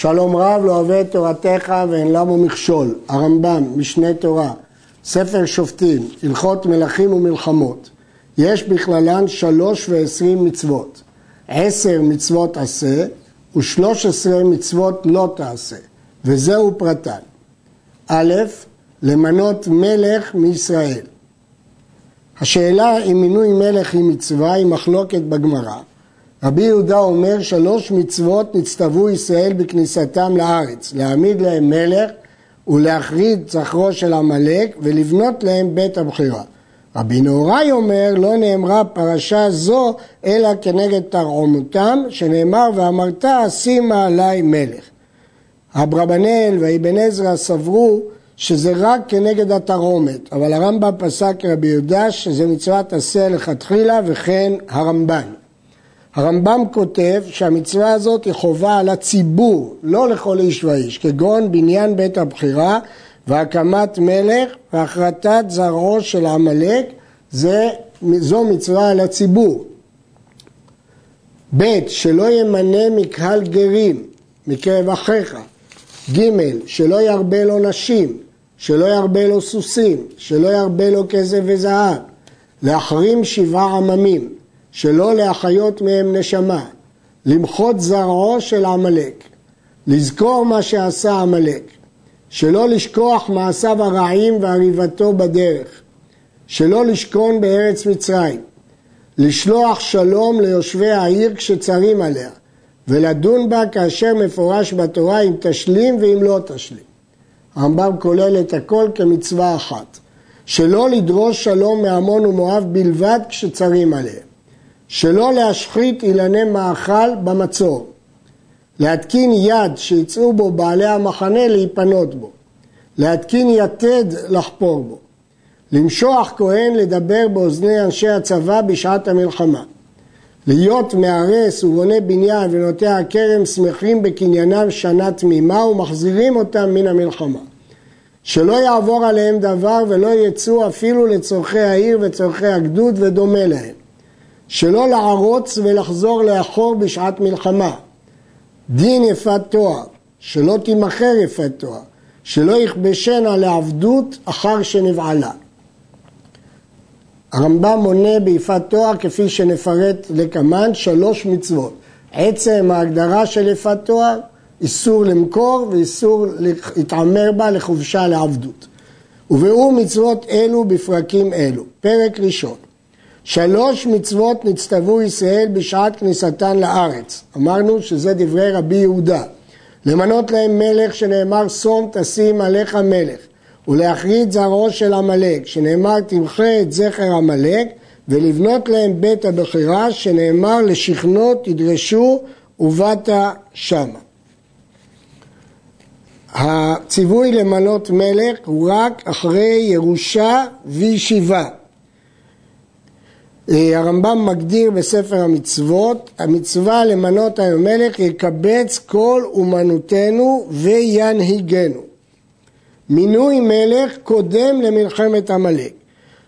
שלום רב לא אוהב את תורתך ואין למו מכשול, הרמב"ם, משנה תורה, ספר שופטים, הלכות מלכים ומלחמות. יש בכללן שלוש ועשרים מצוות, עשר מצוות עשה ושלוש עשרה מצוות לא תעשה, וזהו פרטן. א', למנות מלך מישראל. השאלה אם מינוי מלך היא מצווה היא מחלוקת בגמרא. רבי יהודה אומר שלוש מצוות נצטוו ישראל בכניסתם לארץ, להעמיד להם מלך ולהחריד זכרו של עמלק ולבנות להם בית הבחירה. רבי נהוראי אומר לא נאמרה פרשה זו אלא כנגד תרעומותם שנאמר ואמרת שימה עלי מלך. אברבנאל ואבן עזרא סברו שזה רק כנגד התרעומת, אבל הרמב"ם פסק רבי יהודה שזה מצוות עשה לכתחילה וכן הרמב"ן. הרמב"ם כותב שהמצווה הזאת היא חובה על הציבור, לא לכל איש ואיש, כגון בניין בית הבחירה והקמת מלך והחרטת זרעו של עמלק, זו מצווה על הציבור. ב' שלא ימנה מקהל גרים מקרב אחיך. ג' שלא ירבה לו נשים, שלא ירבה לו סוסים, שלא ירבה לו כסף וזהב. להחרים שבעה עממים. שלא להחיות מהם נשמה, למחות זרעו של עמלק, לזכור מה שעשה עמלק, שלא לשכוח מעשיו הרעים ועריבתו בדרך, שלא לשכון בארץ מצרים, לשלוח שלום ליושבי העיר כשצרים עליה, ולדון בה כאשר מפורש בתורה אם תשלים ואם לא תשלים. הרמב"ם כולל את הכל כמצווה אחת, שלא לדרוש שלום מעמון ומואב בלבד כשצרים עליהם. שלא להשחית אילני מאכל במצור, להתקין יד שיצאו בו בעלי המחנה להיפנות בו, להתקין יתד לחפור בו, למשוח כהן לדבר באוזני אנשי הצבא בשעת המלחמה, להיות מהרס ובונה בניין ונוטע הכרם שמחים בקניינם שנה תמימה ומחזירים אותם מן המלחמה. שלא יעבור עליהם דבר ולא יצאו אפילו לצורכי העיר וצורכי הגדוד ודומה להם. שלא לערוץ ולחזור לאחור בשעת מלחמה. דין יפת תואר, שלא תימכר יפת תואר, שלא יכבשנה לעבדות אחר שנבעלה. הרמב"ם מונה ביפת תואר כפי שנפרט לקמן שלוש מצוות. עצם ההגדרה של יפת תואר, איסור למכור ואיסור להתעמר בה לחופשה לעבדות. וביאור מצוות אלו בפרקים אלו. פרק ראשון שלוש מצוות נצטוו ישראל בשעת כניסתן לארץ. אמרנו שזה דברי רבי יהודה. למנות להם מלך שנאמר שום תשים עליך מלך ולהחריד זרעו של עמלק שנאמר תמחה את זכר עמלק ולבנות להם בית הבחירה שנאמר לשכנות תדרשו ובאת שמה. הציווי למנות מלך הוא רק אחרי ירושה וישיבה. אה, הרמב"ם מגדיר בספר המצוות, המצווה למנות היום מלך יקבץ כל אומנותנו וינהיגנו. מינוי מלך קודם למלחמת עמלק,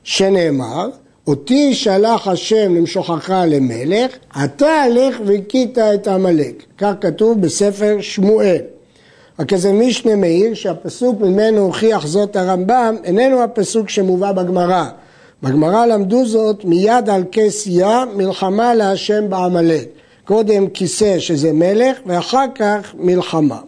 שנאמר, אותי שלח השם למשוחך למלך, אתה הלך והכית את עמלק. כך כתוב בספר שמואל. רק איזה משנה מאיר שהפסוק ממנו הוכיח זאת הרמב"ם איננו הפסוק שמובא בגמרא, בגמרא למדו זאת מיד על כס יה מלחמה להשם בעמלק. קודם כיסא שזה מלך ואחר כך מלחמה.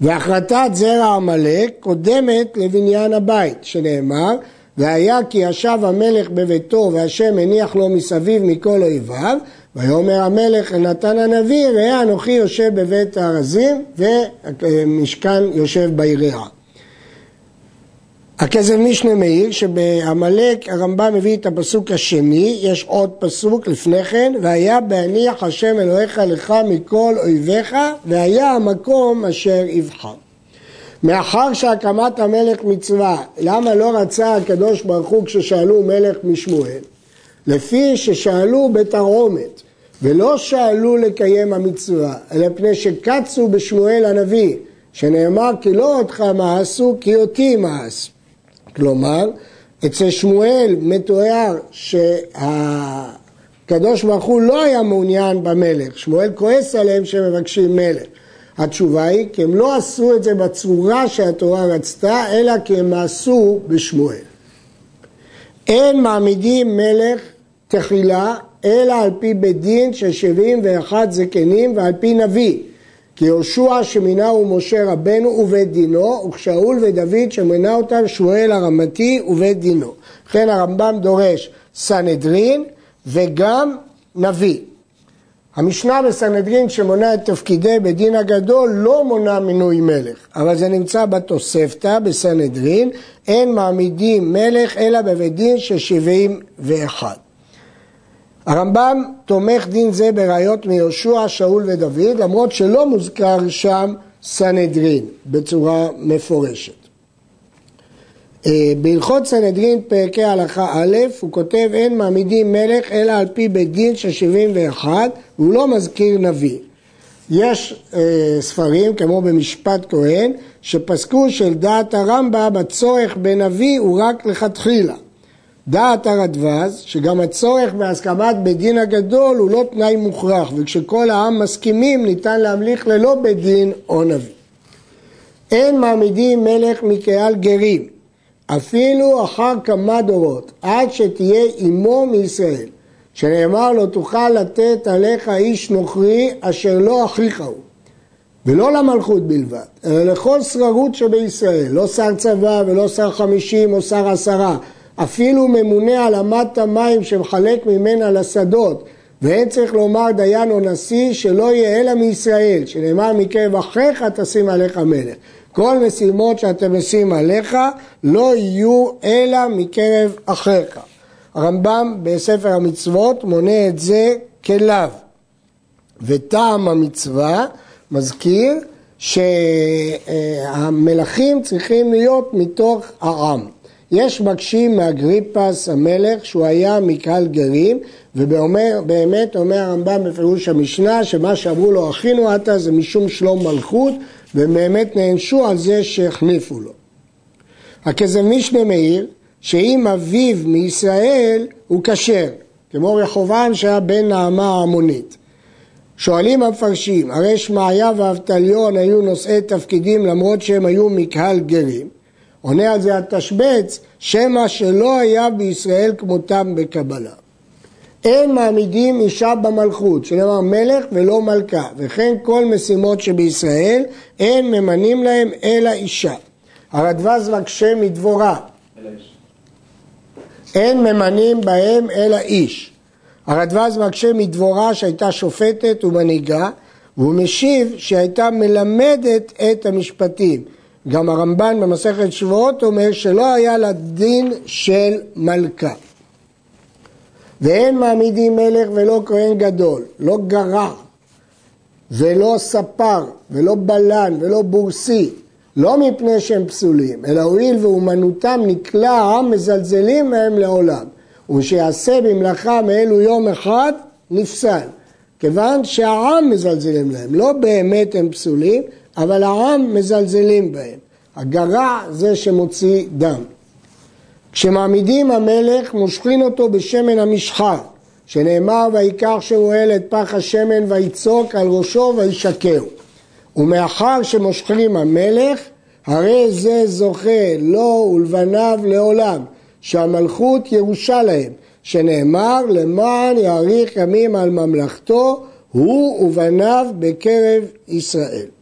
והחלטת זרע עמלק קודמת לבניין הבית, שנאמר והיה כי ישב המלך בביתו והשם הניח לו מסביב מכל אויביו ויאמר המלך נתן הנביא ראה אנוכי יושב בבית הארזים ומשכן יושב ביריעה הכסף משנה מאיר שבעמלק הרמב"ם מביא את הפסוק השני, יש עוד פסוק לפני כן, והיה בהניח השם אלוהיך לך מכל אויביך, והיה המקום אשר יבחר. מאחר שהקמת המלך מצווה, למה לא רצה הקדוש ברוך הוא כששאלו מלך משמואל? לפי ששאלו בתרעומת, ולא שאלו לקיים המצווה, אלא פני שקצו בשמואל הנביא, שנאמר כי לא אותך מעשו, כי אותי מעשו. כלומר, אצל שמואל מתואר שהקמת הקדוש ברוך הוא לא היה מעוניין במלך, שמואל כועס עליהם שמבקשים מלך. התשובה היא כי הם לא עשו את זה בצורה שהתורה רצתה, אלא כי הם עשו בשמואל. אין מעמידים מלך תחילה, אלא על פי בית דין של שבעים ואחד זקנים ועל פי נביא. כי יהושע שמינהו משה רבנו ובית דינו, וכשאול ודוד שמינה אותם שמואל הרמתי ובית דינו. לכן הרמב"ם דורש סנהדרין וגם נביא. המשנה בסנהדרין שמונה את תפקידי בית דין הגדול לא מונה מינוי מלך, אבל זה נמצא בתוספתא בסנהדרין, אין מעמידים מלך אלא בבית דין של שבעים ואחד. הרמב"ם תומך דין זה בראיות מיהושע, שאול ודוד, למרות שלא מוזכר שם סנהדרין בצורה מפורשת. אה, בהלכות סנהדרין פרקי הלכה א', הוא כותב אין מעמידים מלך אלא על פי בית דין של 71, והוא לא מזכיר נביא. יש אה, ספרים, כמו במשפט כהן, שפסקו של דעת הרמב"ם הצורך בנביא הוא רק לכתחילה. דעת הרדווז, שגם הצורך בהסכמת בית דין הגדול הוא לא תנאי מוכרח, וכשכל העם מסכימים ניתן להמליך ללא בית דין או נביא. אין מעמידים מלך מקהל גרים, אפילו אחר כמה דורות, עד שתהיה אמו מישראל, שנאמר לו תוכל לתת עליך איש נוכרי אשר לא אחיך הוא. ולא למלכות בלבד, אלא לכל שררות שבישראל, לא שר צבא ולא שר חמישים או שר עשרה, אפילו ממונה על אמת המים שמחלק ממנה לשדות, ואין צריך לומר דיין או נשיא שלא יהיה אלא מישראל, שנאמר מקרב אחיך תשים עליך מלך. כל משימות שאתם משים עליך לא יהיו אלא מקרב אחיך. הרמב"ם בספר המצוות מונה את זה כלאו. וטעם המצווה מזכיר שהמלכים צריכים להיות מתוך העם. יש מקשים מאגריפס המלך שהוא היה מקהל גרים ובאמת אומר הרמב"ם בפירוש המשנה שמה שאמרו לו אחינו אתה זה משום שלום מלכות והם באמת נענשו על זה שהחליפו לו. הכזב משנה מאיר שאם אביו מישראל הוא כשר כמו רחובעם שהיה בן נעמה העמונית שואלים המפרשים, הרי שמעיה ואבטליון היו נושאי תפקידים למרות שהם היו מקהל גרים עונה על זה התשבץ, שמא שלא היה בישראל כמותם בקבלה. אין מעמידים אישה במלכות, שנאמר מלך ולא מלכה, וכן כל משימות שבישראל אין ממנים להם אלא אישה. הרדווז מקשה מדבורה. אין ממנים בהם אלא איש. הרדווז מקשה מדבורה שהייתה שופטת ומנהיגה, והוא משיב שהייתה מלמדת את המשפטים. גם הרמב"ן במסכת שבועות אומר שלא היה לה דין של מלכה. ואין מעמידים מלך ולא כהן גדול, לא גרע ולא ספר ולא בלן ולא בורסי, לא מפני שהם פסולים, אלא הואיל ואומנותם נקלע העם מזלזלים מהם לעולם. ושיעשה במלאכה מאלו יום אחד נפסל, כיוון שהעם מזלזלים להם, לא באמת הם פסולים, אבל העם מזלזלים בהם. הגרע זה שמוציא דם. כשמעמידים המלך מושכין אותו בשמן המשחר, שנאמר ויקח שמואל את פח השמן ויצוק על ראשו וישקהו. ומאחר שמושכים המלך, הרי זה זוכה לו ולבניו לעולם, שהמלכות ירושה להם, שנאמר למען יאריך ימים על ממלכתו, הוא ובניו בקרב ישראל.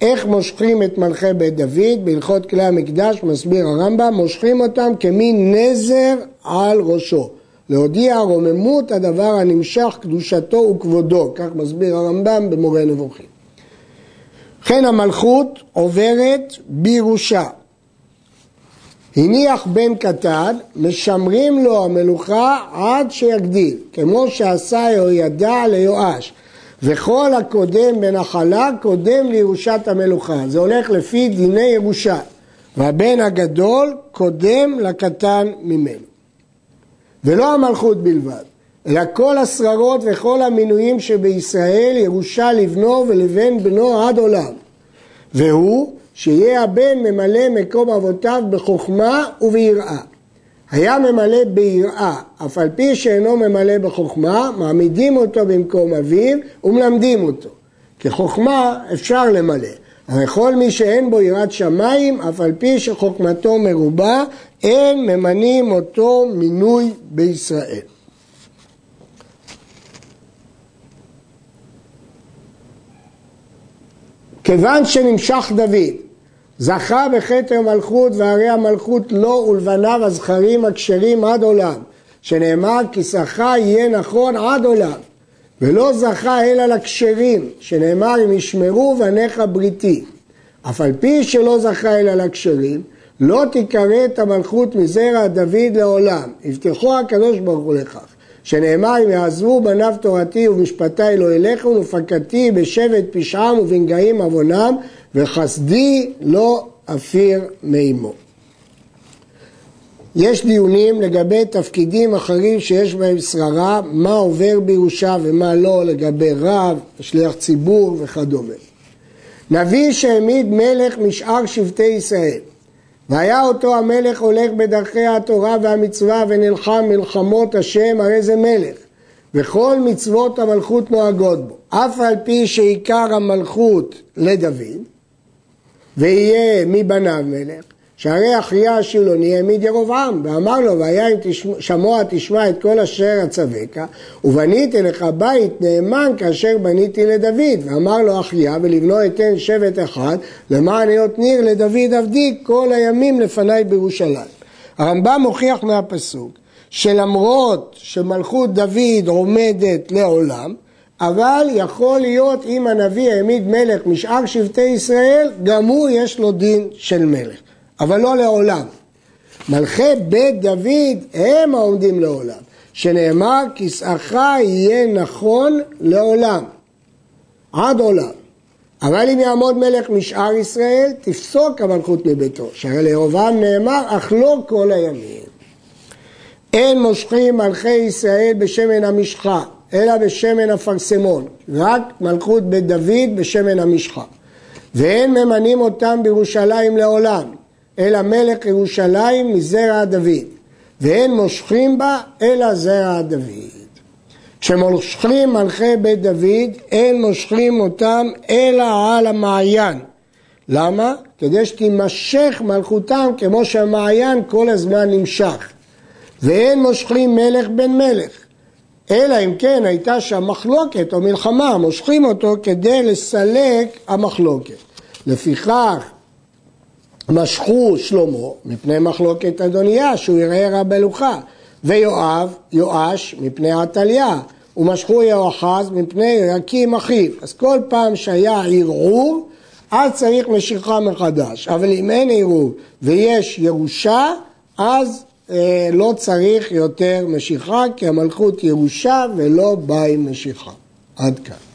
איך מושכים את מלכי בית דוד? בהלכות כלי המקדש מסביר הרמב"ם, מושכים אותם כמין נזר על ראשו. להודיע רוממות הדבר הנמשך קדושתו וכבודו, כך מסביר הרמב"ם במורה נבוכים. וכן המלכות עוברת בירושה. הניח בן קטן, משמרים לו המלוכה עד שיגדיל, כמו שעשה יהוידע ליואש. וכל הקודם בנחלה קודם לירושת המלוכה. זה הולך לפי דיני ירושה. והבן הגדול קודם לקטן ממנו. ולא המלכות בלבד, אלא כל השררות וכל המינויים שבישראל ירושה לבנו ולבן בנו עד עולם. והוא שיהיה הבן ממלא מקום אבותיו בחוכמה וביראה. היה ממלא ביראה, אף על פי שאינו ממלא בחוכמה, מעמידים אותו במקום אביו ומלמדים אותו. כי חוכמה אפשר למלא. הרי כל מי שאין בו יראת שמיים, אף על פי שחוכמתו מרובה, אין ממנים אותו מינוי בישראל. כיוון שנמשך דוד, זכה בכתר המלכות והרי המלכות לו לא ולבניו הזכרים הכשרים עד עולם, שנאמר כי שכה יהיה נכון עד עולם, ולא זכה אלא לכשרים, שנאמר אם ישמרו בניך בריתי. אף על פי שלא זכה אלא לכשרים, לא תיכרת המלכות מזרע דוד לעולם. הבטחו הקדוש ברוך הוא לכך. שנאמר אם יעזבו בניו תורתי ומשפטי לא ילכו ופקדתי בשבט פשעם ובנגעים עוונם וחסדי לא אפיר מאמו. יש דיונים לגבי תפקידים אחרים שיש בהם שררה, מה עובר בירושה ומה לא, לגבי רב, שליח ציבור וכדומה. נביא שהעמיד מלך משאר שבטי ישראל, והיה אותו המלך הולך בדרכי התורה והמצווה ונלחם מלחמות השם, הרי זה מלך. וכל מצוות המלכות נוהגות בו. אף על פי שעיקר המלכות לדוד, ויהיה מבניו מלך, שהרי אחיה השילוני העמיד ירבעם, ואמר לו, והיה אם שמוע תשמע את כל אשר אצווך, ובניתי לך בית נאמן כאשר בניתי לדוד. ואמר לו אחיה, ולבנו אתן שבט אחד, למען היות ניר לדוד עבדי כל הימים לפניי בירושלים. הרמב"ם מוכיח מהפסוק שלמרות שמלכות דוד עומדת לעולם, אבל יכול להיות אם הנביא העמיד מלך משאר שבטי ישראל, גם הוא יש לו דין של מלך. אבל לא לעולם. מלכי בית דוד הם העומדים לעולם, שנאמר כסאך יהיה נכון לעולם, עד עולם. אבל אם יעמוד מלך משאר ישראל, תפסוק המלכות מביתו, שהרי לירובעם נאמר, אך לא כל הימים. אין מושכים מלכי ישראל בשמן המשחה, אלא בשמן אפרסמון, רק מלכות בית דוד בשמן המשחה. ואין ממנים אותם בירושלים לעולם, אלא מלך ירושלים מזרע דוד, ואין מושכים בה אלא זרע דוד. כשמושכים מלכי בית דוד, אין מושכים אותם אלא על המעיין. למה? כדי שתימשך מלכותם כמו שהמעיין כל הזמן נמשך. ואין מושכים מלך בן מלך. אלא אם כן הייתה שם מחלוקת או מלחמה, מושכים אותו כדי לסלק המחלוקת. לפיכך משכו שלמה מפני מחלוקת אדוניה שהוא רע בלוחה ויואב, יואש מפני עתליה ומשכו יהואחז מפני רקים אחיו אז כל פעם שהיה ערעור אז צריך משיכה מחדש אבל אם אין ערעור ויש ירושה אז לא צריך יותר משיכה כי המלכות ירושה ולא באה עם משיכה. עד כאן